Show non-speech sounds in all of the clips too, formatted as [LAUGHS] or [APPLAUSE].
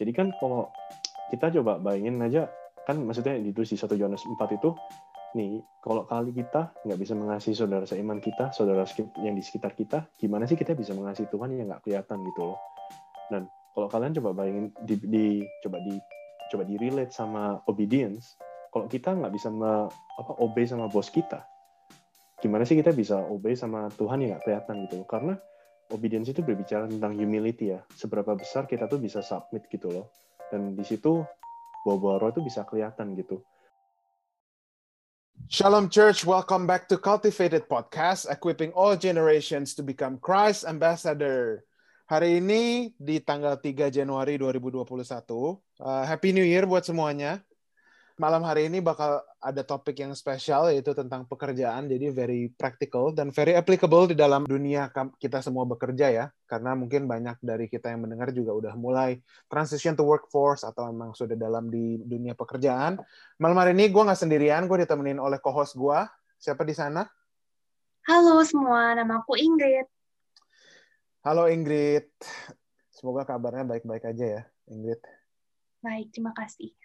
Jadi kan kalau kita coba bayangin aja, kan maksudnya di di 1 Yohanes 4 itu, nih kalau kali kita nggak bisa mengasihi saudara seiman kita, saudara yang di sekitar kita, gimana sih kita bisa mengasihi Tuhan yang nggak kelihatan gitu loh. Dan kalau kalian coba bayangin, di, di coba di coba di relate sama obedience, kalau kita nggak bisa me, apa obey sama bos kita, gimana sih kita bisa obey sama Tuhan yang nggak kelihatan gitu? Karena obedience itu berbicara tentang humility ya. Seberapa besar kita tuh bisa submit gitu loh. Dan di situ bawa-bawa roh itu bisa kelihatan gitu. Shalom Church, welcome back to Cultivated Podcast, equipping all generations to become Christ ambassador. Hari ini di tanggal 3 Januari 2021. Uh, Happy New Year buat semuanya malam hari ini bakal ada topik yang spesial yaitu tentang pekerjaan jadi very practical dan very applicable di dalam dunia kita semua bekerja ya. Karena mungkin banyak dari kita yang mendengar juga udah mulai transition to workforce atau memang sudah dalam di dunia pekerjaan. Malam hari ini gue nggak sendirian gue ditemenin oleh co-host gue siapa di sana? Halo semua nama aku Ingrid. Halo Ingrid. Semoga kabarnya baik-baik aja ya Ingrid. Baik terima kasih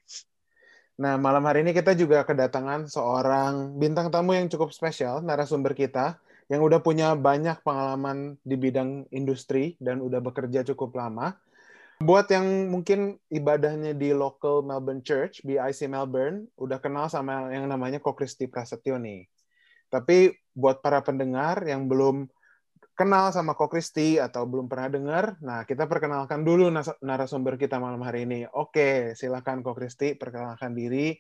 Nah, malam hari ini kita juga kedatangan seorang bintang tamu yang cukup spesial, narasumber kita, yang udah punya banyak pengalaman di bidang industri dan udah bekerja cukup lama. Buat yang mungkin ibadahnya di local Melbourne Church, BIC Melbourne, udah kenal sama yang namanya Ko Kristi Prasetyo nih. Tapi buat para pendengar yang belum kenal sama Ko Kristi atau belum pernah dengar, nah kita perkenalkan dulu narasumber kita malam hari ini. Oke, silakan Ko Kristi perkenalkan diri.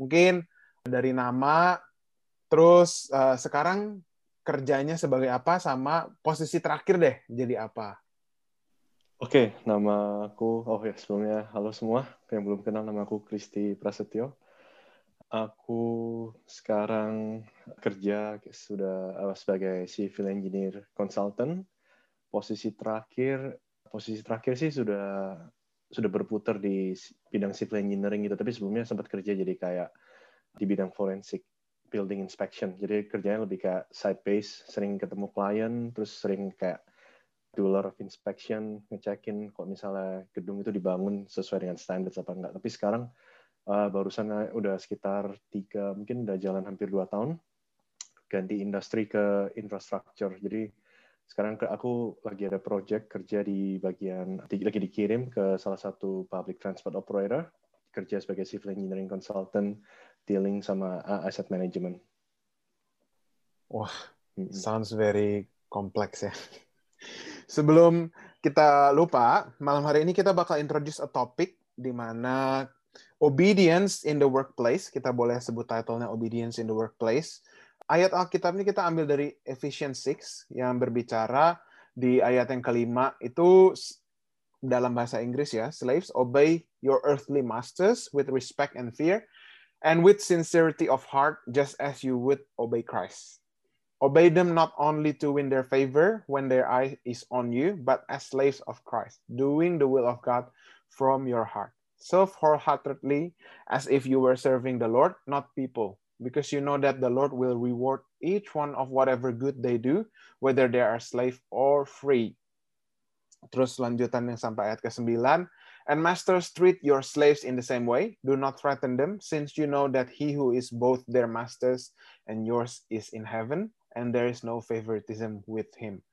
Mungkin dari nama, terus uh, sekarang kerjanya sebagai apa sama posisi terakhir deh jadi apa? Oke, nama aku, oh ya sebelumnya halo semua yang belum kenal nama aku Kristi Prasetyo Aku sekarang kerja sudah uh, sebagai civil engineer consultant. Posisi terakhir, posisi terakhir sih sudah sudah berputar di bidang civil engineering gitu. Tapi sebelumnya sempat kerja jadi kayak di bidang forensik building inspection. Jadi kerjanya lebih kayak site base, sering ketemu klien, terus sering kayak do a lot of inspection, ngecekin kok misalnya gedung itu dibangun sesuai dengan standar apa enggak. Tapi sekarang uh, barusan uh, udah sekitar tiga mungkin udah jalan hampir dua tahun ganti industri ke infrastructure jadi sekarang aku lagi ada project kerja di bagian lagi dikirim ke salah satu public transport operator kerja sebagai civil engineering consultant dealing sama uh, asset management. Wah, sounds very complex ya. [LAUGHS] Sebelum kita lupa, malam hari ini kita bakal introduce a topic di mana Obedience in the Workplace, kita boleh sebut titlenya Obedience in the Workplace. Ayat Alkitab ini kita ambil dari Ephesians 6 yang berbicara di ayat yang kelima itu dalam bahasa Inggris ya, slaves obey your earthly masters with respect and fear and with sincerity of heart just as you would obey Christ. Obey them not only to win their favor when their eye is on you, but as slaves of Christ, doing the will of God from your heart. Serve wholeheartedly as if you were serving the Lord, not people, because you know that the Lord will reward each one of whatever good they do, whether they are slave or free. Terus lanjutan yang sampai ayat ke-9. And masters treat your slaves in the same way. Do not threaten them, since you know that he who is both their masters and yours is in heaven, and there is no favoritism with him.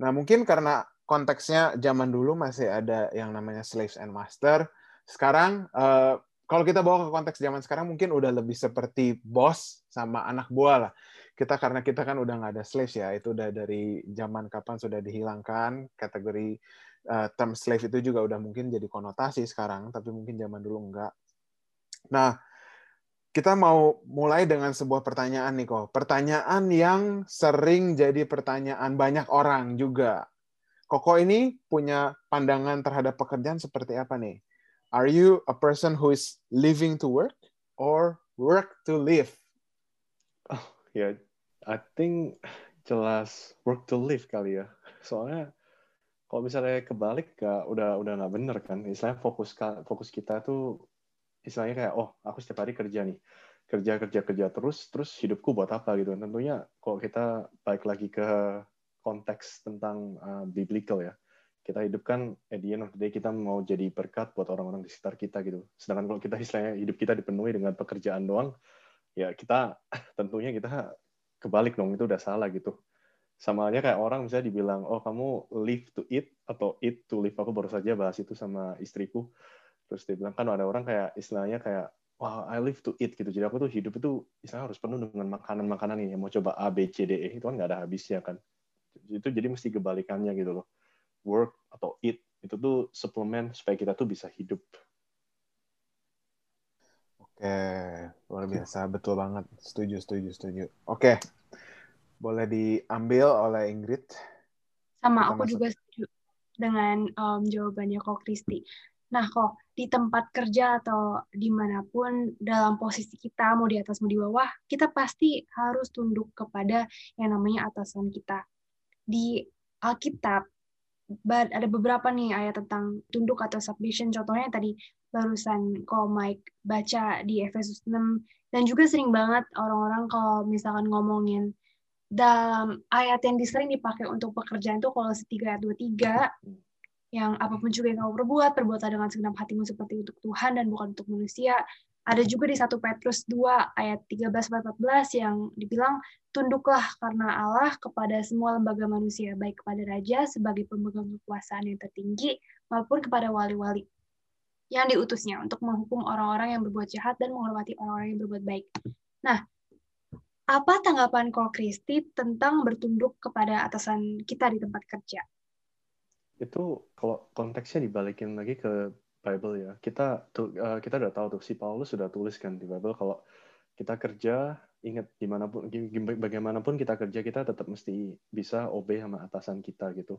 Nah, mungkin karena konteksnya zaman dulu masih ada yang namanya slaves and master, sekarang uh, kalau kita bawa ke konteks zaman sekarang mungkin udah lebih seperti bos sama anak buah lah. Kita karena kita kan udah nggak ada slaves ya, itu udah dari zaman kapan sudah dihilangkan kategori uh, term slave itu juga udah mungkin jadi konotasi sekarang, tapi mungkin zaman dulu enggak. Nah, kita mau mulai dengan sebuah pertanyaan nih kok. Pertanyaan yang sering jadi pertanyaan banyak orang juga. Koko ini punya pandangan terhadap pekerjaan seperti apa nih? Are you a person who is living to work or work to live? Oh, ya, yeah. I think jelas work to live kali ya. Soalnya kalau misalnya kebalik gak, udah udah nggak bener kan. Misalnya fokus fokus kita tuh istilahnya kayak oh aku setiap hari kerja nih kerja kerja kerja terus terus hidupku buat apa gitu tentunya kalau kita balik lagi ke konteks tentang uh, biblical ya kita hidup kan at the end of the day kita mau jadi berkat buat orang-orang di sekitar kita gitu. Sedangkan kalau kita istilahnya hidup kita dipenuhi dengan pekerjaan doang, ya kita [LAUGHS] tentunya kita kebalik dong itu udah salah gitu. Sama aja kayak orang misalnya dibilang, oh kamu live to eat atau eat to live. Aku baru saja bahas itu sama istriku. Terus dia bilang kan ada orang kayak istilahnya kayak wah I live to eat gitu. Jadi aku tuh hidup itu istilahnya harus penuh dengan makanan-makanan ini. Mau coba A, B, C, D, E itu kan nggak ada habisnya kan. Itu jadi mesti kebalikannya gitu loh work atau eat itu tuh suplemen supaya kita tuh bisa hidup. Oke, luar biasa, betul banget, setuju, setuju, setuju. Oke, boleh diambil oleh Ingrid. Sama, aku juga setuju dengan um, jawabannya kok Kristi. Nah, kok di tempat kerja atau di mana pun dalam posisi kita, mau di atas mau di bawah, kita pasti harus tunduk kepada yang namanya atasan kita. Di Alkitab, ada beberapa nih ayat tentang tunduk atau submission. Contohnya tadi barusan kalau Mike baca di Efesus 6 dan juga sering banget orang-orang kalau misalkan ngomongin dalam ayat yang disering dipakai untuk pekerjaan itu kalau setiga ayat 23 yang apa pun juga yang kamu perbuat, perbuatlah dengan segenap hatimu seperti untuk Tuhan dan bukan untuk manusia. Ada juga di 1 Petrus 2 ayat 13-14 yang dibilang, Tunduklah karena Allah kepada semua lembaga manusia, baik kepada raja sebagai pemegang kekuasaan yang tertinggi, maupun kepada wali-wali yang diutusnya untuk menghukum orang-orang yang berbuat jahat dan menghormati orang-orang yang berbuat baik. Nah, apa tanggapan Ko Kristi tentang bertunduk kepada atasan kita di tempat kerja? Itu kalau konteksnya dibalikin lagi ke Bible ya. Kita tuh uh, kita udah tahu tuh si Paulus sudah tuliskan di Bible kalau kita kerja ingat di mana pun bagaimanapun kita kerja kita tetap mesti bisa obey sama atasan kita gitu.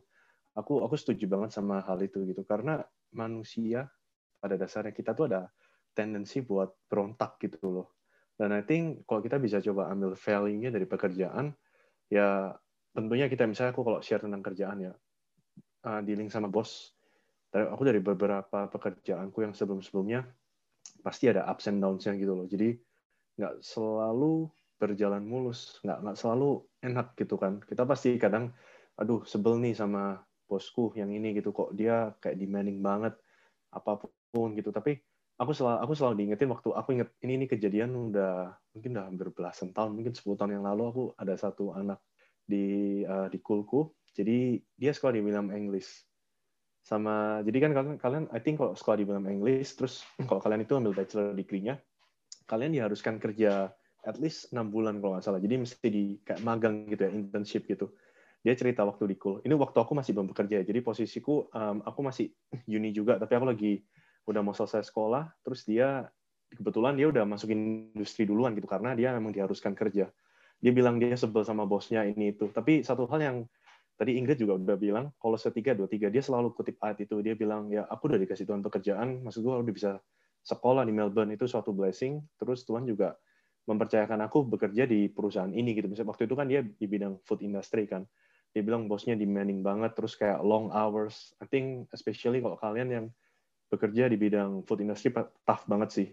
Aku aku setuju banget sama hal itu gitu karena manusia pada dasarnya kita tuh ada tendensi buat berontak gitu loh. Dan I think kalau kita bisa coba ambil value-nya dari pekerjaan ya tentunya kita misalnya aku kalau share tentang kerjaan ya uh, dealing sama bos aku dari beberapa pekerjaanku yang sebelum-sebelumnya pasti ada ups and downs-nya gitu loh. Jadi nggak selalu berjalan mulus, nggak nggak selalu enak gitu kan. Kita pasti kadang, aduh sebel nih sama bosku yang ini gitu kok dia kayak demanding banget apa pun gitu. Tapi aku selalu aku selalu diingetin waktu aku inget ini ini kejadian udah mungkin udah hampir belasan tahun, mungkin 10 tahun yang lalu aku ada satu anak di uh, di kulku. Jadi dia sekolah di William English sama jadi kan kalian kalian I think kalau sekolah di dalam English terus kalau kalian itu ambil bachelor degree-nya kalian diharuskan kerja at least enam bulan kalau nggak salah. Jadi mesti di kayak magang gitu ya internship gitu. Dia cerita waktu di kul ini waktu aku masih belum bekerja jadi posisiku um, aku masih uni juga tapi aku lagi udah mau selesai sekolah terus dia kebetulan dia udah masuk industri duluan gitu karena dia memang diharuskan kerja. Dia bilang dia sebel sama bosnya ini itu. Tapi satu hal yang tadi Ingrid juga udah bilang kalau setiga dua tiga dia selalu kutip ayat itu. Dia bilang ya aku udah dikasih Tuhan pekerjaan. Maksud gue udah bisa sekolah di Melbourne itu suatu blessing. Terus Tuhan juga mempercayakan aku bekerja di perusahaan ini gitu. Misalnya waktu itu kan dia di bidang food industry kan. Dia bilang bosnya demanding banget. Terus kayak long hours. I think especially kalau kalian yang bekerja di bidang food industry tough banget sih.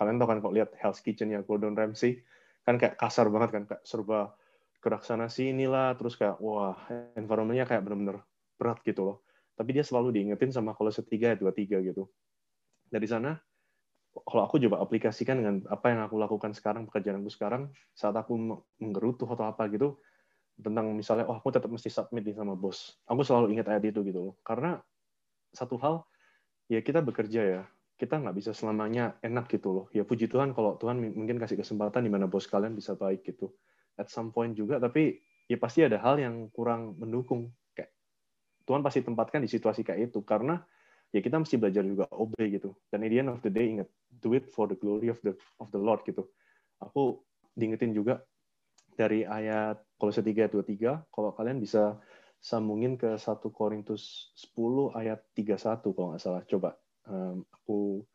Kalian tau kan kalau lihat Hell's Kitchen ya Gordon Ramsay kan kayak kasar banget kan kayak serba gerak sana sini lah terus kayak wah environmentnya kayak benar-benar berat gitu loh. Tapi dia selalu diingetin sama kalau setiga dua tiga gitu. Dari sana kalau aku coba aplikasikan dengan apa yang aku lakukan sekarang pekerjaan aku sekarang saat aku menggerutu atau apa gitu tentang misalnya oh aku tetap mesti submit nih sama bos. Aku selalu ingat ayat itu gitu loh. Karena satu hal ya kita bekerja ya kita nggak bisa selamanya enak gitu loh. Ya puji Tuhan kalau Tuhan mungkin kasih kesempatan di mana bos kalian bisa baik gitu at some point juga tapi ya pasti ada hal yang kurang mendukung. Kayak Tuhan pasti tempatkan di situasi kayak itu karena ya kita mesti belajar juga obey gitu. Dan at the end of the day ingat do it for the glory of the of the Lord gitu. Aku diingetin juga dari ayat Kolose 3 23 kalau kalian bisa sambungin ke 1 Korintus 10 ayat 31 kalau nggak salah. Coba um, aku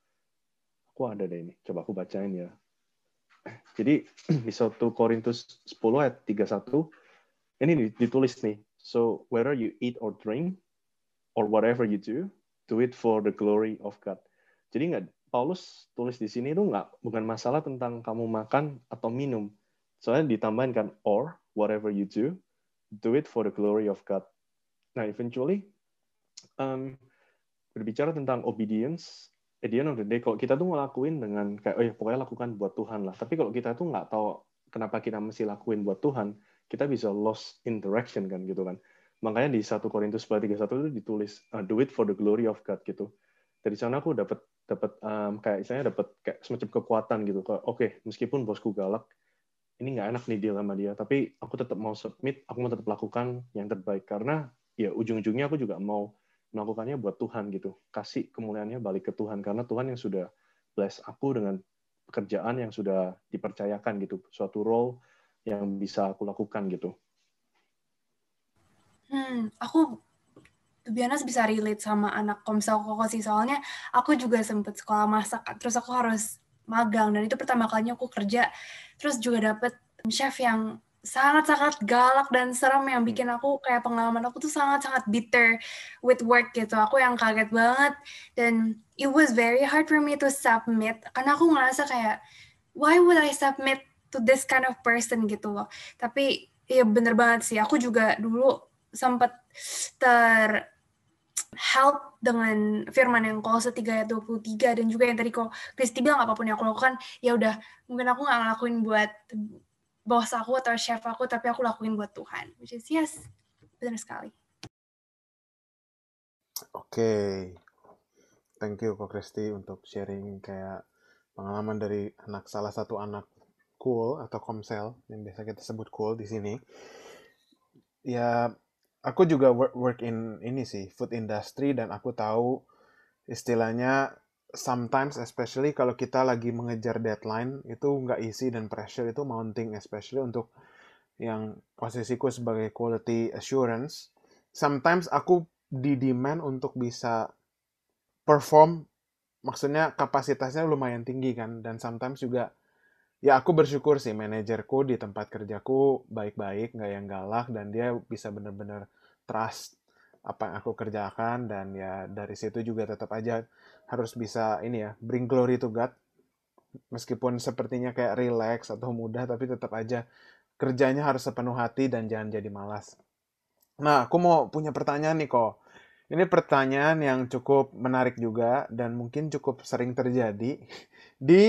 aku ada deh ini. Coba aku bacain ya jadi [CLEARS THROAT] di 1 Korintus 10 ayat 31 ini ditulis nih. So whether you eat or drink or whatever you do, do it for the glory of God. Jadi nggak Paulus tulis di sini itu nggak bukan masalah tentang kamu makan atau minum. Soalnya ditambahin kan or whatever you do, do it for the glory of God. Nah, eventually um, berbicara tentang obedience, at the end of the day, kalau kita tuh ngelakuin dengan kayak, oh ya pokoknya lakukan buat Tuhan lah. Tapi kalau kita tuh nggak tahu kenapa kita mesti lakuin buat Tuhan, kita bisa lost interaction kan gitu kan. Makanya di 1 Korintus 31 itu ditulis uh, do it for the glory of God gitu. Dari sana aku dapat dapat um, kayak misalnya dapat kayak semacam kekuatan gitu. Oke, okay, meskipun bosku galak, ini nggak enak nih deal sama dia, tapi aku tetap mau submit, aku mau tetap lakukan yang terbaik karena ya ujung-ujungnya aku juga mau melakukannya buat Tuhan gitu. Kasih kemuliaannya balik ke Tuhan. Karena Tuhan yang sudah bless aku dengan pekerjaan yang sudah dipercayakan gitu, suatu role yang bisa aku lakukan gitu. Hmm, aku biasa bisa relate sama anak komsel koko sih. Soalnya aku juga sempet sekolah masak terus aku harus magang. Dan itu pertama kalinya aku kerja. Terus juga dapet chef yang sangat-sangat galak dan serem yang bikin aku kayak pengalaman aku tuh sangat-sangat bitter with work gitu. Aku yang kaget banget. Dan it was very hard for me to submit. Karena aku ngerasa kayak why would I submit to this kind of person gitu loh. Tapi ya bener banget sih. Aku juga dulu sempat ter help dengan firman yang Kolose 3 ayat 23 dan juga yang tadi kok Kristi bilang apa pun yang aku lakukan ya udah mungkin aku nggak ngelakuin buat bos aku atau chef aku tapi aku lakuin buat Tuhan which is yes benar sekali oke okay. thank you kok Kristi untuk sharing kayak pengalaman dari anak salah satu anak cool atau komsel yang biasa kita sebut cool di sini ya aku juga work work in ini sih food industry dan aku tahu istilahnya sometimes especially kalau kita lagi mengejar deadline itu nggak easy dan pressure itu mounting especially untuk yang posisiku sebagai quality assurance. Sometimes aku di demand untuk bisa perform maksudnya kapasitasnya lumayan tinggi kan dan sometimes juga ya aku bersyukur sih manajerku di tempat kerjaku baik-baik nggak yang galak dan dia bisa benar-benar trust apa yang aku kerjakan dan ya dari situ juga tetap aja harus bisa ini ya bring glory to God meskipun sepertinya kayak relax atau mudah tapi tetap aja kerjanya harus sepenuh hati dan jangan jadi malas. Nah, aku mau punya pertanyaan nih kok. Ini pertanyaan yang cukup menarik juga dan mungkin cukup sering terjadi di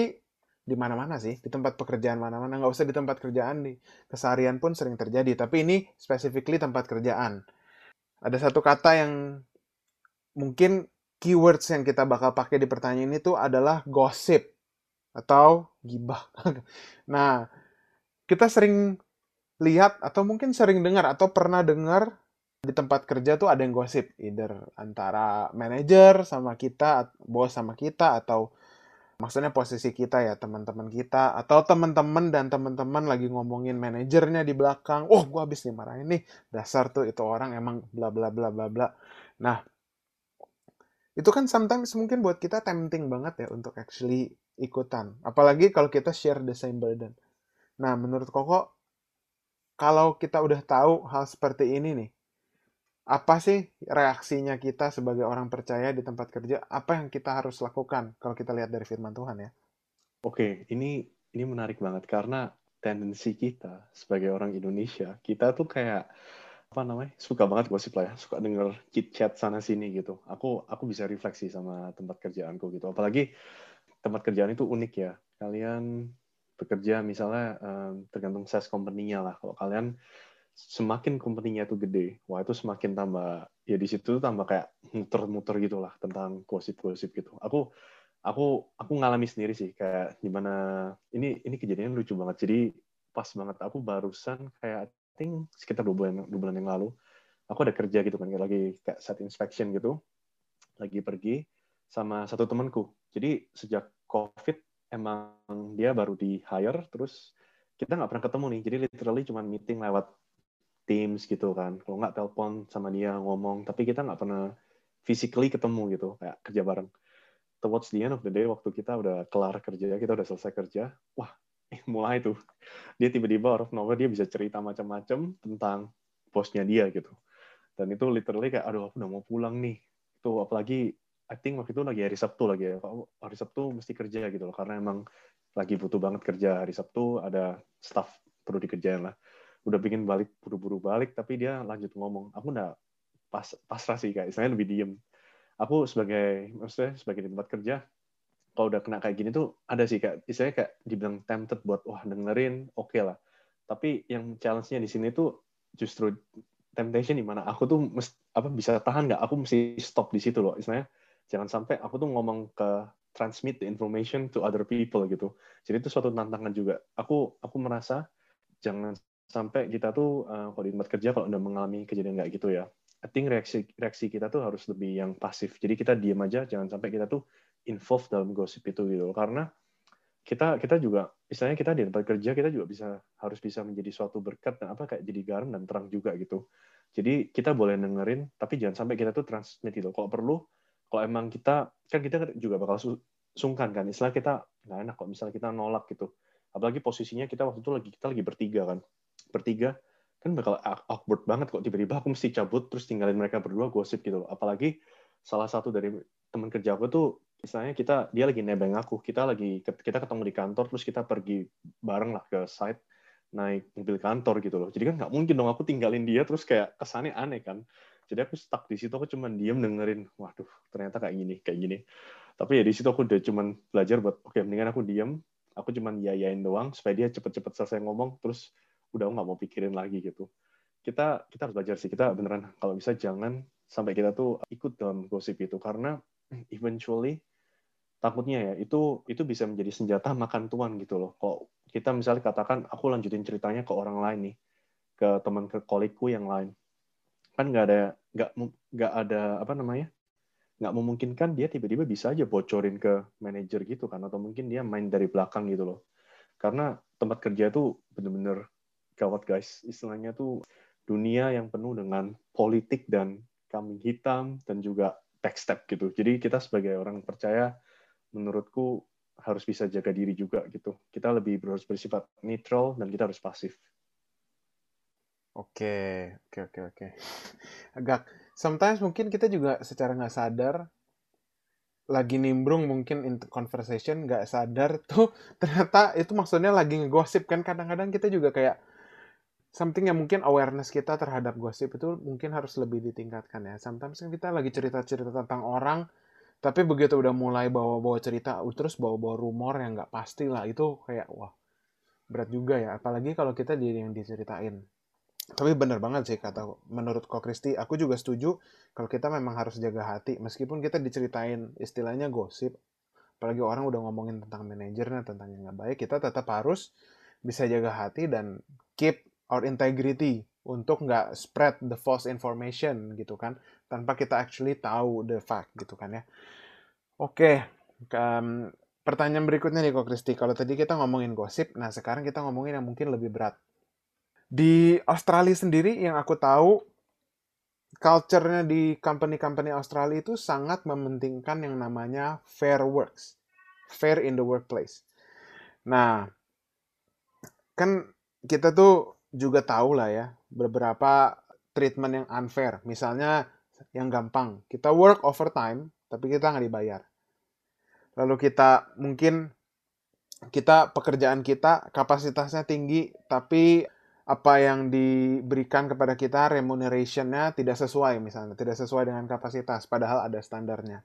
di mana-mana sih, di tempat pekerjaan mana-mana, nggak usah di tempat kerjaan, di keseharian pun sering terjadi. Tapi ini specifically tempat kerjaan. Ada satu kata yang mungkin keywords yang kita bakal pakai di pertanyaan ini tuh adalah gosip atau gibah. [LAUGHS] nah, kita sering lihat atau mungkin sering dengar atau pernah dengar di tempat kerja tuh ada yang gosip, either antara manajer sama kita, bos sama kita atau maksudnya posisi kita ya teman-teman kita atau teman-teman dan teman-teman lagi ngomongin manajernya di belakang. Oh gue habis dimarahin nih. Dasar tuh itu orang emang bla bla bla bla bla. Nah itu kan sometimes mungkin buat kita tempting banget ya untuk actually ikutan. Apalagi kalau kita share the same burden. Nah menurut koko kalau kita udah tahu hal seperti ini nih apa sih reaksinya kita sebagai orang percaya di tempat kerja? Apa yang kita harus lakukan kalau kita lihat dari firman Tuhan ya? Oke, ini ini menarik banget karena tendensi kita sebagai orang Indonesia, kita tuh kayak apa namanya suka banget gosip lah ya, suka denger chit chat sana sini gitu. Aku aku bisa refleksi sama tempat kerjaanku gitu. Apalagi tempat kerjaan itu unik ya. Kalian bekerja misalnya um, tergantung size company-nya lah. Kalau kalian semakin company-nya itu gede, wah itu semakin tambah ya di situ tambah kayak muter-muter gitulah tentang gosip-gosip gitu. Aku aku aku ngalami sendiri sih kayak gimana ini ini kejadian lucu banget. Jadi pas banget aku barusan kayak I think sekitar dua bulan dua bulan yang lalu aku ada kerja gitu kan lagi kayak set inspection gitu lagi pergi sama satu temanku. Jadi sejak COVID emang dia baru di hire terus kita nggak pernah ketemu nih. Jadi literally cuma meeting lewat Teams gitu kan. Kalau nggak telepon sama dia ngomong, tapi kita nggak pernah physically ketemu gitu, kayak kerja bareng. Towards the end of the day, waktu kita udah kelar kerja, kita udah selesai kerja, wah, eh, mulai tuh. Dia tiba-tiba out of nowhere, dia bisa cerita macam-macam tentang bosnya dia gitu. Dan itu literally kayak, aduh, aku udah mau pulang nih. Itu apalagi, I think waktu itu lagi hari Sabtu lagi ya. Hari Sabtu mesti kerja gitu loh, karena emang lagi butuh banget kerja hari Sabtu, ada staff perlu dikerjain lah udah bikin balik buru-buru balik tapi dia lanjut ngomong. Aku nggak pas pasrah sih kayak saya lebih diem. Aku sebagai maksudnya sebagai tempat kerja kalau udah kena kayak gini tuh ada sih kayak istilahnya kayak dibilang tempted buat wah dengerin oke okay lah. Tapi yang challenge-nya di sini tuh justru temptation di mana aku tuh mesti, apa bisa tahan nggak? Aku mesti stop di situ loh. Istilahnya jangan sampai aku tuh ngomong ke transmit the information to other people gitu. Jadi itu suatu tantangan juga. Aku aku merasa jangan sampai kita tuh uh, kalau di tempat kerja kalau udah mengalami kejadian nggak gitu ya I think reaksi reaksi kita tuh harus lebih yang pasif. Jadi kita diam aja jangan sampai kita tuh involved dalam gosip itu gitu karena kita kita juga istilahnya kita di tempat kerja kita juga bisa harus bisa menjadi suatu berkat dan apa kayak jadi garam dan terang juga gitu. Jadi kita boleh dengerin tapi jangan sampai kita tuh transmit gitu kalau perlu kalau emang kita kan kita juga bakal sungkan kan. Istilah kita nggak enak kok misalnya kita nolak gitu. Apalagi posisinya kita waktu itu lagi kita lagi bertiga kan bertiga kan bakal awkward banget kok. Tiba-tiba aku mesti cabut terus tinggalin mereka berdua gosip gitu. Loh apalagi salah satu dari teman kerja aku tuh misalnya kita dia lagi nebeng aku. Kita lagi kita ketemu di kantor terus kita pergi bareng lah ke site naik mobil kantor gitu loh. Jadi kan nggak mungkin dong aku tinggalin dia terus kayak kesannya aneh kan. Jadi aku stuck di situ aku cuma diem dengerin waduh ternyata kayak gini kayak gini. Tapi ya di situ aku udah cuma belajar buat oke okay, mendingan aku diem. Aku cuma yayain doang supaya dia cepet-cepet selesai ngomong terus udah nggak mau pikirin lagi gitu. Kita kita harus belajar sih. Kita beneran kalau bisa jangan sampai kita tuh ikut dalam gosip itu. Karena eventually takutnya ya itu itu bisa menjadi senjata makan tuan gitu loh. Kalau kita misalnya katakan aku lanjutin ceritanya ke orang lain nih, ke teman ke kolikku yang lain, kan nggak ada nggak nggak ada apa namanya nggak memungkinkan dia tiba-tiba bisa aja bocorin ke manajer gitu kan. Atau mungkin dia main dari belakang gitu loh. Karena tempat kerja tuh bener-bener gawat guys istilahnya tuh dunia yang penuh dengan politik dan kambing hitam dan juga backstep gitu jadi kita sebagai orang percaya menurutku harus bisa jaga diri juga gitu. Kita lebih harus bersifat netral dan kita harus pasif. Oke, oke, oke, oke. [LAUGHS] Agak, sometimes mungkin kita juga secara nggak sadar lagi nimbrung mungkin in conversation nggak sadar tuh [LAUGHS] ternyata itu maksudnya lagi ngegosip kan kadang-kadang kita juga kayak something yang mungkin awareness kita terhadap gosip itu mungkin harus lebih ditingkatkan ya. Sometimes kan kita lagi cerita-cerita tentang orang tapi begitu udah mulai bawa-bawa cerita terus bawa-bawa rumor yang nggak pasti lah itu kayak wah berat juga ya. Apalagi kalau kita jadi yang diceritain. Tapi bener banget sih kata menurut Ko Kristi aku juga setuju kalau kita memang harus jaga hati. Meskipun kita diceritain istilahnya gosip apalagi orang udah ngomongin tentang manajernya tentang yang nggak baik kita tetap harus bisa jaga hati dan keep our integrity untuk nggak spread the false information gitu kan tanpa kita actually tahu the fact gitu kan ya. Oke, um, pertanyaan berikutnya nih kok Kristi. Kalau tadi kita ngomongin gosip, nah sekarang kita ngomongin yang mungkin lebih berat. Di Australia sendiri yang aku tahu, culture-nya di company-company Australia itu sangat mementingkan yang namanya fair works. Fair in the workplace. Nah, kan kita tuh juga tahu lah ya, beberapa treatment yang unfair. Misalnya yang gampang, kita work overtime, tapi kita nggak dibayar. Lalu kita mungkin kita pekerjaan kita kapasitasnya tinggi, tapi apa yang diberikan kepada kita remuneration-nya tidak sesuai misalnya, tidak sesuai dengan kapasitas, padahal ada standarnya.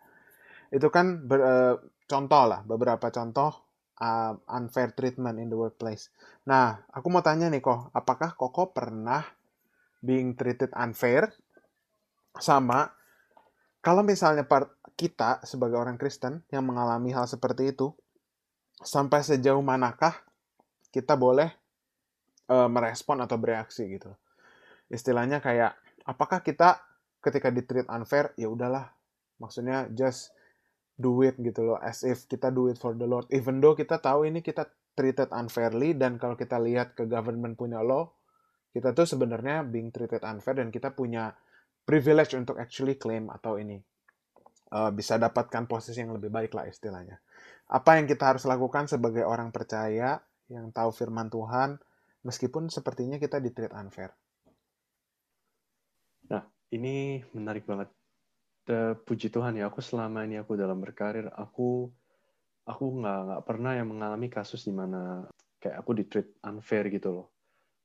Itu kan ber, uh, contoh lah, beberapa contoh uh, unfair treatment in the workplace. Nah, aku mau tanya nih kok, apakah Koko pernah being treated unfair sama kalau misalnya part kita sebagai orang Kristen yang mengalami hal seperti itu, sampai sejauh manakah kita boleh uh, merespon atau bereaksi gitu. Istilahnya kayak apakah kita ketika di treat unfair ya udahlah maksudnya just do it gitu loh as if kita do it for the Lord even though kita tahu ini kita treated unfairly dan kalau kita lihat ke government punya law kita tuh sebenarnya being treated unfair dan kita punya privilege untuk actually claim atau ini uh, bisa dapatkan posisi yang lebih baik lah istilahnya. Apa yang kita harus lakukan sebagai orang percaya yang tahu firman Tuhan meskipun sepertinya kita di treat unfair. Nah, ini menarik banget. Puji Tuhan ya, aku selama ini aku dalam berkarir, aku aku nggak nggak pernah yang mengalami kasus di mana kayak aku di treat unfair gitu loh.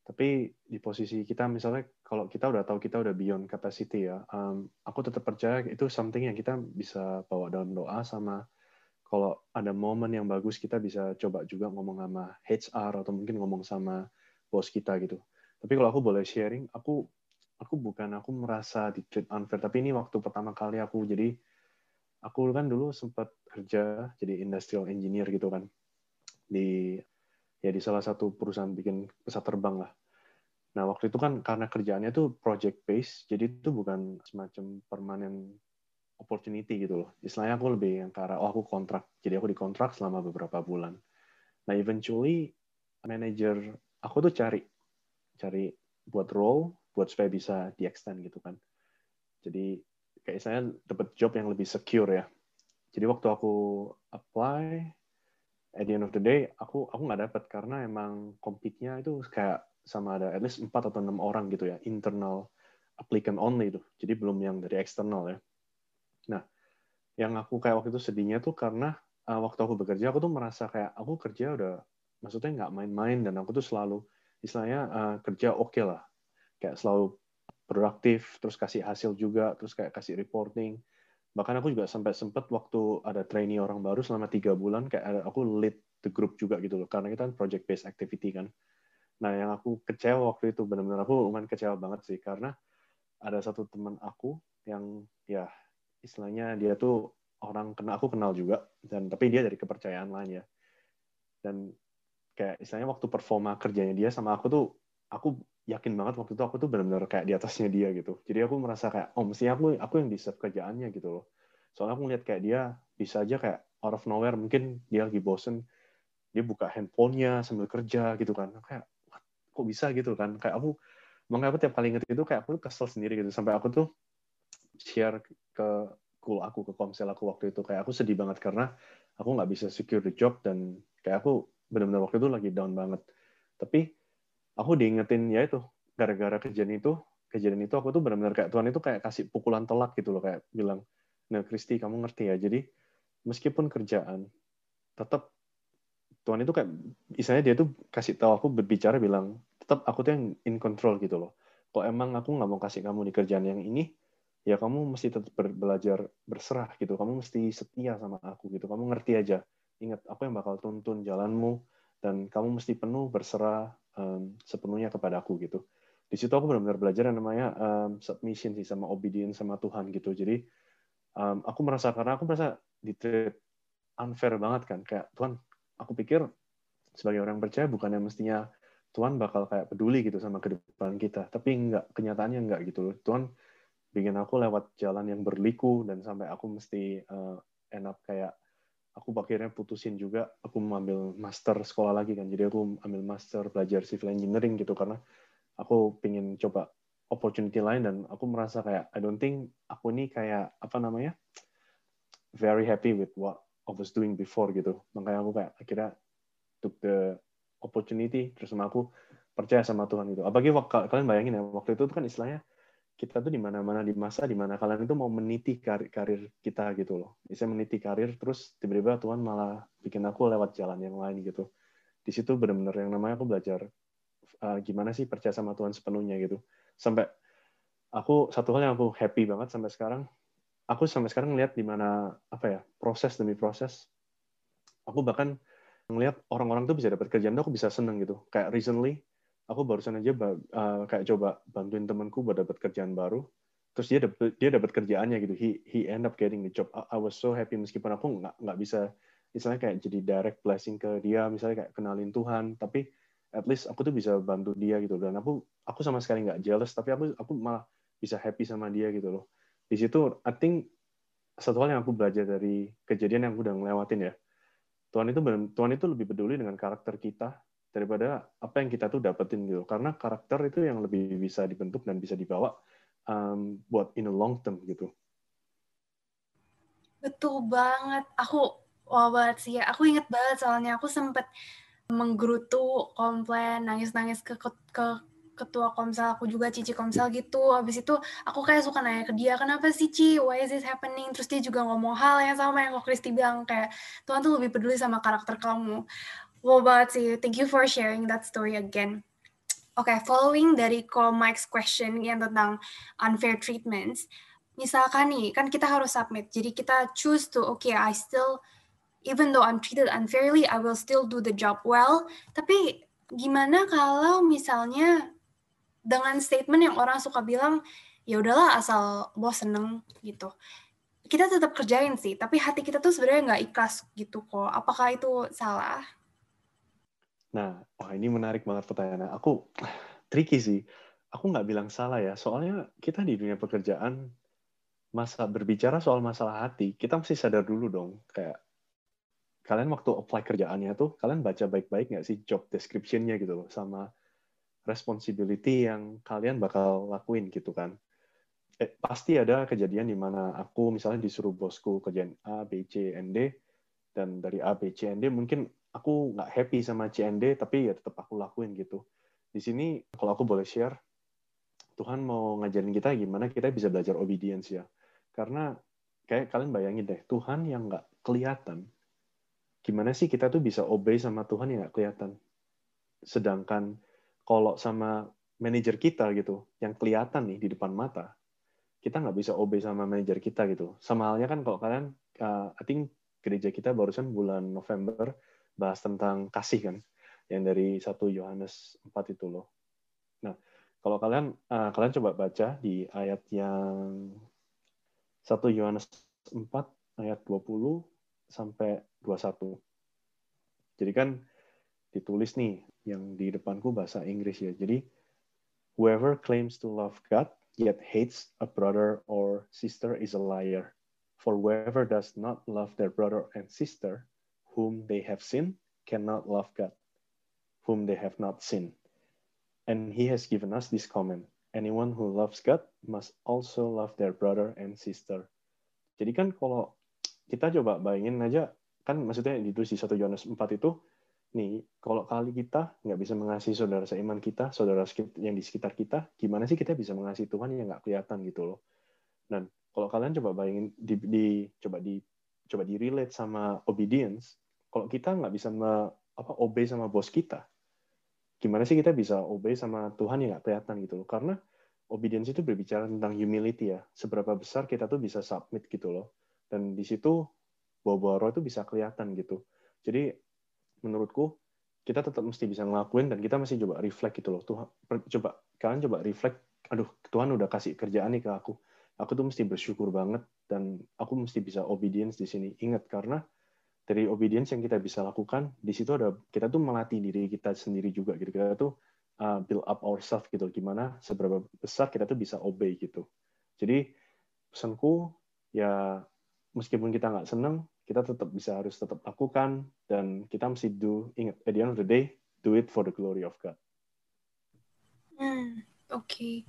Tapi di posisi kita misalnya kalau kita udah tahu kita udah beyond capacity ya, um, aku tetap percaya itu something yang kita bisa bawa dalam doa sama kalau ada momen yang bagus kita bisa coba juga ngomong sama HR atau mungkin ngomong sama bos kita gitu. Tapi kalau aku boleh sharing, aku aku bukan aku merasa di treat unfair, tapi ini waktu pertama kali aku jadi aku kan dulu sempat kerja jadi industrial engineer gitu kan di ya di salah satu perusahaan bikin pesawat terbang lah. Nah waktu itu kan karena kerjaannya tuh project base, jadi itu bukan semacam permanent opportunity gitu loh. Istilahnya aku lebih yang arah, oh aku kontrak, jadi aku dikontrak selama beberapa bulan. Nah eventually manager aku tuh cari cari buat role buat supaya bisa di extend gitu kan. Jadi kayak saya dapat job yang lebih secure ya. Jadi waktu aku apply, at the end of the day aku aku nggak dapat karena emang compete-nya itu kayak sama ada at least 4 atau enam orang gitu ya internal applicant only itu jadi belum yang dari eksternal ya nah yang aku kayak waktu itu sedihnya tuh karena uh, waktu aku bekerja aku tuh merasa kayak aku kerja udah maksudnya nggak main-main dan aku tuh selalu istilahnya uh, kerja oke okay lah kayak selalu produktif terus kasih hasil juga terus kayak kasih reporting. Bahkan aku juga sampai sempat waktu ada trainee orang baru selama tiga bulan kayak ada, aku lead the group juga gitu loh. Karena kita kan project based activity kan. Nah yang aku kecewa waktu itu benar-benar aku lumayan kecewa banget sih. Karena ada satu teman aku yang ya istilahnya dia tuh orang kenal aku kenal juga. Dan tapi dia dari kepercayaan lain ya. Dan kayak istilahnya waktu performa kerjanya dia sama aku tuh aku yakin banget waktu itu aku tuh benar-benar kayak di atasnya dia gitu. Jadi aku merasa kayak, oh mestinya aku aku yang deserve kerjaannya gitu loh. Soalnya aku ngeliat kayak dia bisa aja kayak out of nowhere mungkin dia lagi bosen, dia buka handphonenya sambil kerja gitu kan. Kayak kok bisa gitu kan? Kayak aku makanya aku tiap kali inget itu kayak aku kesel sendiri gitu sampai aku tuh share ke cool aku ke komsel aku waktu itu kayak aku sedih banget karena aku nggak bisa secure the job dan kayak aku benar-benar waktu itu lagi down banget. Tapi aku diingetin ya itu gara-gara kejadian itu kejadian itu aku tuh benar-benar kayak Tuhan itu kayak kasih pukulan telak gitu loh kayak bilang nah Kristi kamu ngerti ya? Jadi meskipun kerjaan tetap Tuhan itu kayak misalnya dia tuh kasih tahu aku berbicara bilang tetap aku tuh yang in control gitu loh. Kok emang aku nggak mau kasih kamu di kerjaan yang ini? Ya kamu mesti tetap belajar berserah gitu. Kamu mesti setia sama aku gitu. Kamu ngerti aja. Ingat aku yang bakal tuntun jalanmu dan kamu mesti penuh berserah um, sepenuhnya kepada aku gitu. Di situ aku benar-benar belajar yang namanya um, submission sih sama obedience sama Tuhan gitu. Jadi um, aku merasa karena aku merasa di unfair banget kan kayak Tuhan aku pikir sebagai orang percaya bukan yang mestinya Tuhan bakal kayak peduli gitu sama kehidupan kita tapi enggak kenyataannya enggak gitu loh Tuhan bikin aku lewat jalan yang berliku dan sampai aku mesti uh, end up kayak aku akhirnya putusin juga aku mengambil master sekolah lagi kan. Jadi aku ambil master belajar civil engineering gitu karena aku pengen coba opportunity lain dan aku merasa kayak I don't think aku ini kayak apa namanya very happy with what I was doing before gitu. Makanya aku kayak akhirnya took the opportunity terus sama aku percaya sama Tuhan gitu. Apalagi kalian bayangin ya waktu itu kan istilahnya kita tuh di mana-mana di masa di mana kalian itu mau meniti karir, karir kita gitu loh. Bisa meniti karir terus tiba-tiba Tuhan malah bikin aku lewat jalan yang lain gitu. Di situ benar-benar yang namanya aku belajar uh, gimana sih percaya sama Tuhan sepenuhnya gitu. Sampai aku satu hal yang aku happy banget sampai sekarang, aku sampai sekarang ngeliat di mana apa ya proses demi proses. Aku bahkan ngelihat orang-orang tuh bisa dapat kerjaan tuh aku bisa seneng gitu. Kayak recently aku barusan aja uh, kayak coba bantuin temanku buat dapat kerjaan baru. Terus dia dapat dia dapat kerjaannya gitu. He he end up getting the job. I, I was so happy. Meskipun aku nggak nggak bisa misalnya kayak jadi direct blessing ke dia misalnya kayak kenalin Tuhan. Tapi at least aku tuh bisa bantu dia gitu. Dan aku aku sama sekali nggak jealous. Tapi aku aku malah bisa happy sama dia gitu loh. Di situ I think satu hal yang aku belajar dari kejadian yang aku udah ngelewatin ya. Tuhan itu Tuhan itu lebih peduli dengan karakter kita daripada apa yang kita tuh dapetin gitu. Karena karakter itu yang lebih bisa dibentuk dan bisa dibawa um, buat in a long term gitu. Betul banget. Aku wah banget sih ya. Aku inget banget soalnya. Aku sempet menggerutu komplain nangis-nangis ke, ke, ke ketua komsel aku juga Cici komsel gitu. Habis itu aku kayak suka nanya ke dia kenapa sih Ci? Why is this happening? Terus dia juga ngomong hal yang sama yang kok Kristi bilang kayak Tuhan tuh lebih peduli sama karakter kamu Sih. Thank you for sharing that story again. Oke, okay, following dari call Mike's question yang tentang unfair treatments, misalkan nih, kan kita harus submit. Jadi kita choose to, okay, I still, even though I'm treated unfairly, I will still do the job well. Tapi gimana kalau misalnya dengan statement yang orang suka bilang, ya udahlah asal bos seneng gitu. Kita tetap kerjain sih, tapi hati kita tuh sebenarnya nggak ikhlas gitu kok. Apakah itu salah? Nah, wah ini menarik banget pertanyaannya. Aku tricky sih. Aku nggak bilang salah ya, soalnya kita di dunia pekerjaan masa berbicara soal masalah hati, kita mesti sadar dulu dong, kayak kalian waktu apply kerjaannya tuh, kalian baca baik-baik nggak sih job description-nya gitu loh, sama responsibility yang kalian bakal lakuin gitu kan. Eh, pasti ada kejadian di mana aku misalnya disuruh bosku kerjaan A, B, C, N, D, dan dari A, B, C, N, D mungkin aku nggak happy sama CND tapi ya tetap aku lakuin gitu. Di sini kalau aku boleh share Tuhan mau ngajarin kita gimana kita bisa belajar obedience ya. Karena kayak kalian bayangin deh Tuhan yang nggak kelihatan gimana sih kita tuh bisa obey sama Tuhan yang nggak kelihatan? Sedangkan kalau sama manajer kita gitu yang kelihatan nih di depan mata kita nggak bisa obey sama manajer kita gitu. Sama halnya kan kalau kalian uh, I think gereja kita barusan bulan November bahas tentang kasih kan yang dari satu Yohanes 4 itu loh. Nah, kalau kalian uh, kalian coba baca di ayat yang satu Yohanes 4 ayat 20 sampai 21. Jadi kan ditulis nih yang di depanku bahasa Inggris ya. Jadi whoever claims to love God yet hates a brother or sister is a liar. For whoever does not love their brother and sister whom they have sinned cannot love God, whom they have not seen. And he has given us this command. Anyone who loves God must also love their brother and sister. Jadi kan kalau kita coba bayangin aja, kan maksudnya di di 1 Yohanes 4 itu, nih, kalau kali kita nggak bisa mengasihi saudara seiman kita, saudara yang di sekitar kita, gimana sih kita bisa mengasihi Tuhan yang nggak kelihatan gitu loh. Dan kalau kalian coba bayangin, di, di coba di coba di relate sama obedience, kalau kita nggak bisa me, apa obey sama bos kita, gimana sih kita bisa obey sama Tuhan yang nggak kelihatan gitu loh? Karena obedience itu berbicara tentang humility ya. Seberapa besar kita tuh bisa submit gitu loh. Dan di situ bawa-bawa roh itu bisa kelihatan gitu. Jadi menurutku kita tetap mesti bisa ngelakuin dan kita mesti coba reflect gitu loh. Tuhan coba kalian coba reflect, aduh Tuhan udah kasih kerjaan nih ke aku. Aku tuh mesti bersyukur banget dan aku mesti bisa obedience di sini. Ingat karena dari obedience yang kita bisa lakukan di situ ada kita tuh melatih diri kita sendiri juga gitu kita tuh uh, build up ourselves gitu gimana seberapa besar kita tuh bisa obey gitu jadi pesanku ya meskipun kita nggak seneng kita tetap bisa harus tetap lakukan dan kita mesti do ingat at the end of the day do it for the glory of God. Hmm, oke. Okay.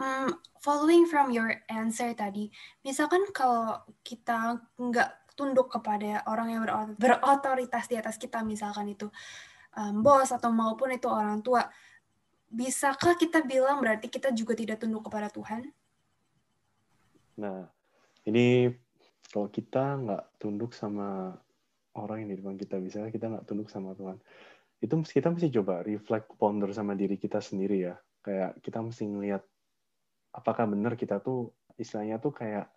Um, following from your answer tadi, misalkan kalau kita nggak tunduk kepada orang yang berotoritas di atas kita, misalkan itu um, bos atau maupun itu orang tua, bisakah kita bilang berarti kita juga tidak tunduk kepada Tuhan? Nah, ini kalau kita nggak tunduk sama orang yang di depan kita, misalnya kita nggak tunduk sama Tuhan, itu kita mesti coba reflect ponder sama diri kita sendiri ya. Kayak kita mesti ngelihat apakah benar kita tuh istilahnya tuh kayak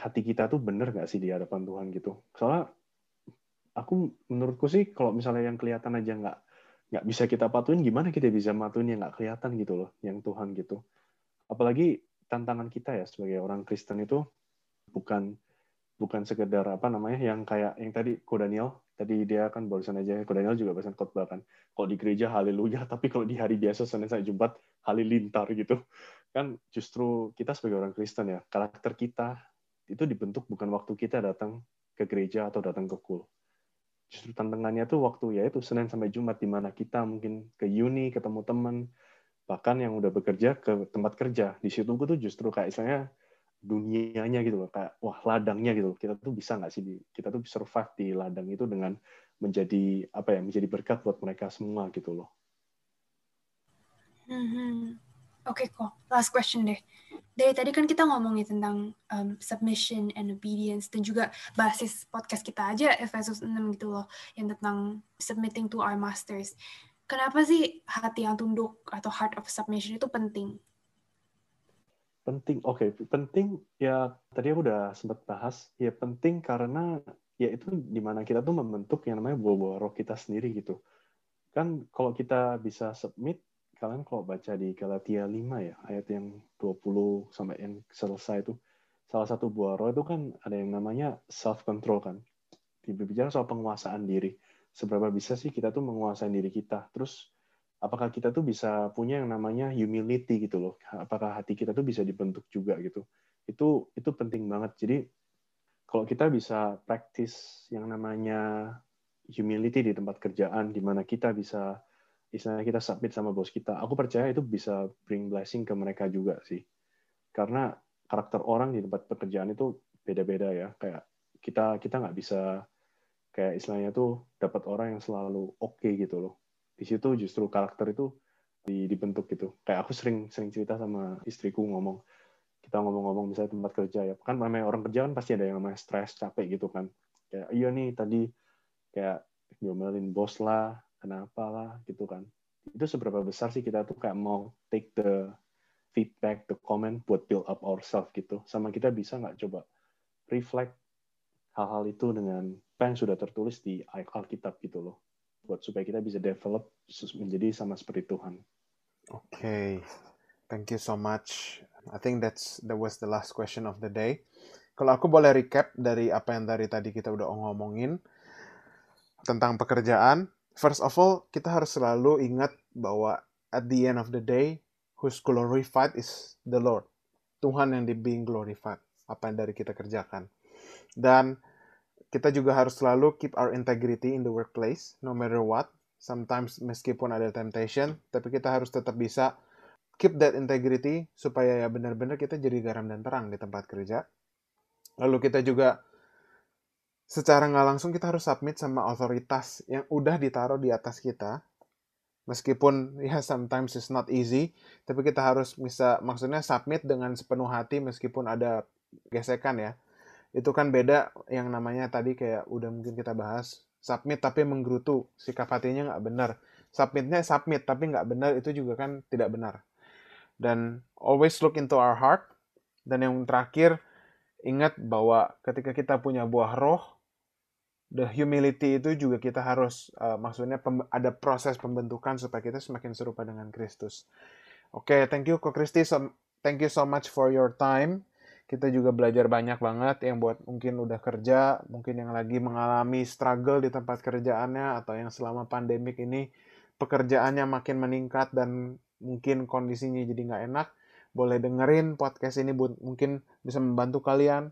hati kita tuh bener gak sih di hadapan Tuhan gitu. Soalnya aku menurutku sih kalau misalnya yang kelihatan aja nggak nggak bisa kita patuhin, gimana kita bisa matuhin yang nggak kelihatan gitu loh, yang Tuhan gitu. Apalagi tantangan kita ya sebagai orang Kristen itu bukan bukan sekedar apa namanya yang kayak yang tadi Ko Daniel tadi dia kan barusan aja Ko Daniel juga barusan khotbah kan kalau di gereja haleluya [LAUGHS] tapi kalau di hari biasa Senin sampai Jumat halilintar gitu kan justru kita sebagai orang Kristen ya karakter kita itu dibentuk bukan waktu kita datang ke gereja atau datang ke kul. Justru tantangannya tuh waktu ya itu Senin sampai Jumat di mana kita mungkin ke uni, ketemu teman, bahkan yang udah bekerja ke tempat kerja. Di situ tuh justru kayak istilahnya dunianya gitu loh, kayak wah ladangnya gitu. Kita tuh bisa nggak sih di, kita tuh survive di ladang itu dengan menjadi apa ya, menjadi berkat buat mereka semua gitu loh. Mm -hmm. Oke okay, kok, last question deh dari tadi kan kita ngomongin tentang um, submission and obedience dan juga basis podcast kita aja Efesus 6 gitu loh yang tentang submitting to our masters. kenapa sih hati yang tunduk atau heart of submission itu penting? Penting, oke, okay. penting ya tadi aku udah sempat bahas, ya penting karena ya itu di mana kita tuh membentuk yang namanya buah-buah roh kita sendiri gitu. Kan kalau kita bisa submit, kalian kalau baca di Galatia 5 ya, ayat yang 20 sampai yang selesai itu, salah satu buah roh itu kan ada yang namanya self control kan. Berbicara soal penguasaan diri. Seberapa bisa sih kita tuh menguasai diri kita? Terus apakah kita tuh bisa punya yang namanya humility gitu loh? Apakah hati kita tuh bisa dibentuk juga gitu? Itu itu penting banget. Jadi kalau kita bisa praktis yang namanya humility di tempat kerjaan di mana kita bisa istilahnya kita submit sama bos kita aku percaya itu bisa bring blessing ke mereka juga sih. Karena karakter orang di tempat pekerjaan itu beda-beda ya. Kayak kita kita nggak bisa kayak istilahnya tuh dapat orang yang selalu oke okay gitu loh. Di situ justru karakter itu dibentuk gitu. Kayak aku sering sering cerita sama istriku ngomong kita ngomong-ngomong misalnya tempat kerja ya. Kan namanya orang kerja kan pasti ada yang namanya stres capek gitu kan. Kayak iya nih tadi kayak diomelin bos lah kenapa lah gitu kan itu seberapa besar sih kita tuh kayak mau take the feedback the comment buat build up ourselves gitu sama kita bisa nggak coba reflect hal-hal itu dengan apa yang sudah tertulis di Alkitab gitu loh buat supaya kita bisa develop menjadi sama seperti Tuhan. Oke, okay. thank you so much. I think that's that was the last question of the day. Kalau aku boleh recap dari apa yang dari tadi kita udah ngomongin tentang pekerjaan, first of all kita harus selalu ingat bahwa at the end of the day, who's glorified is the Lord. Tuhan yang di being glorified apa yang dari kita kerjakan. Dan kita juga harus selalu keep our integrity in the workplace, no matter what. Sometimes meskipun ada temptation, tapi kita harus tetap bisa keep that integrity supaya ya benar-benar kita jadi garam dan terang di tempat kerja. Lalu kita juga secara nggak langsung kita harus submit sama otoritas yang udah ditaruh di atas kita. Meskipun ya sometimes it's not easy, tapi kita harus bisa maksudnya submit dengan sepenuh hati meskipun ada gesekan ya. Itu kan beda yang namanya tadi kayak udah mungkin kita bahas submit tapi menggerutu sikap hatinya nggak benar. Submitnya submit tapi nggak benar itu juga kan tidak benar. Dan always look into our heart. Dan yang terakhir ingat bahwa ketika kita punya buah roh the humility itu juga kita harus uh, maksudnya ada proses pembentukan supaya kita semakin serupa dengan Kristus. Oke, okay, thank you Ko Kristi. So, thank you so much for your time kita juga belajar banyak banget yang buat mungkin udah kerja, mungkin yang lagi mengalami struggle di tempat kerjaannya atau yang selama pandemik ini pekerjaannya makin meningkat dan mungkin kondisinya jadi nggak enak, boleh dengerin podcast ini mungkin bisa membantu kalian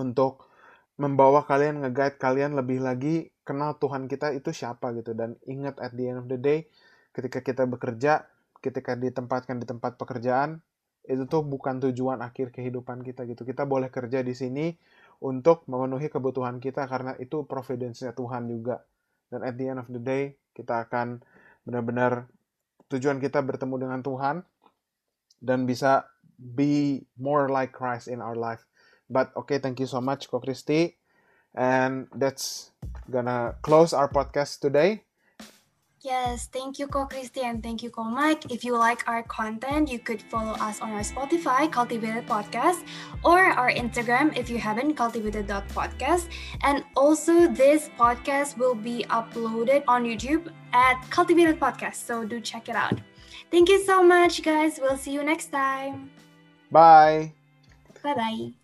untuk membawa kalian nge-guide kalian lebih lagi kenal Tuhan kita itu siapa gitu dan ingat at the end of the day ketika kita bekerja ketika ditempatkan di tempat pekerjaan itu tuh bukan tujuan akhir kehidupan kita gitu. Kita boleh kerja di sini untuk memenuhi kebutuhan kita karena itu providence-nya Tuhan juga. Dan at the end of the day, kita akan benar-benar tujuan kita bertemu dengan Tuhan dan bisa be more like Christ in our life. But okay, thank you so much, Ko Kristi. And that's gonna close our podcast today. Yes, thank you, Ko Christy, and thank you, Ko Mike. If you like our content, you could follow us on our Spotify, Cultivated Podcast, or our Instagram if you haven't, cultivated.podcast. And also, this podcast will be uploaded on YouTube at Cultivated Podcast, so do check it out. Thank you so much, guys. We'll see you next time. Bye. Bye-bye.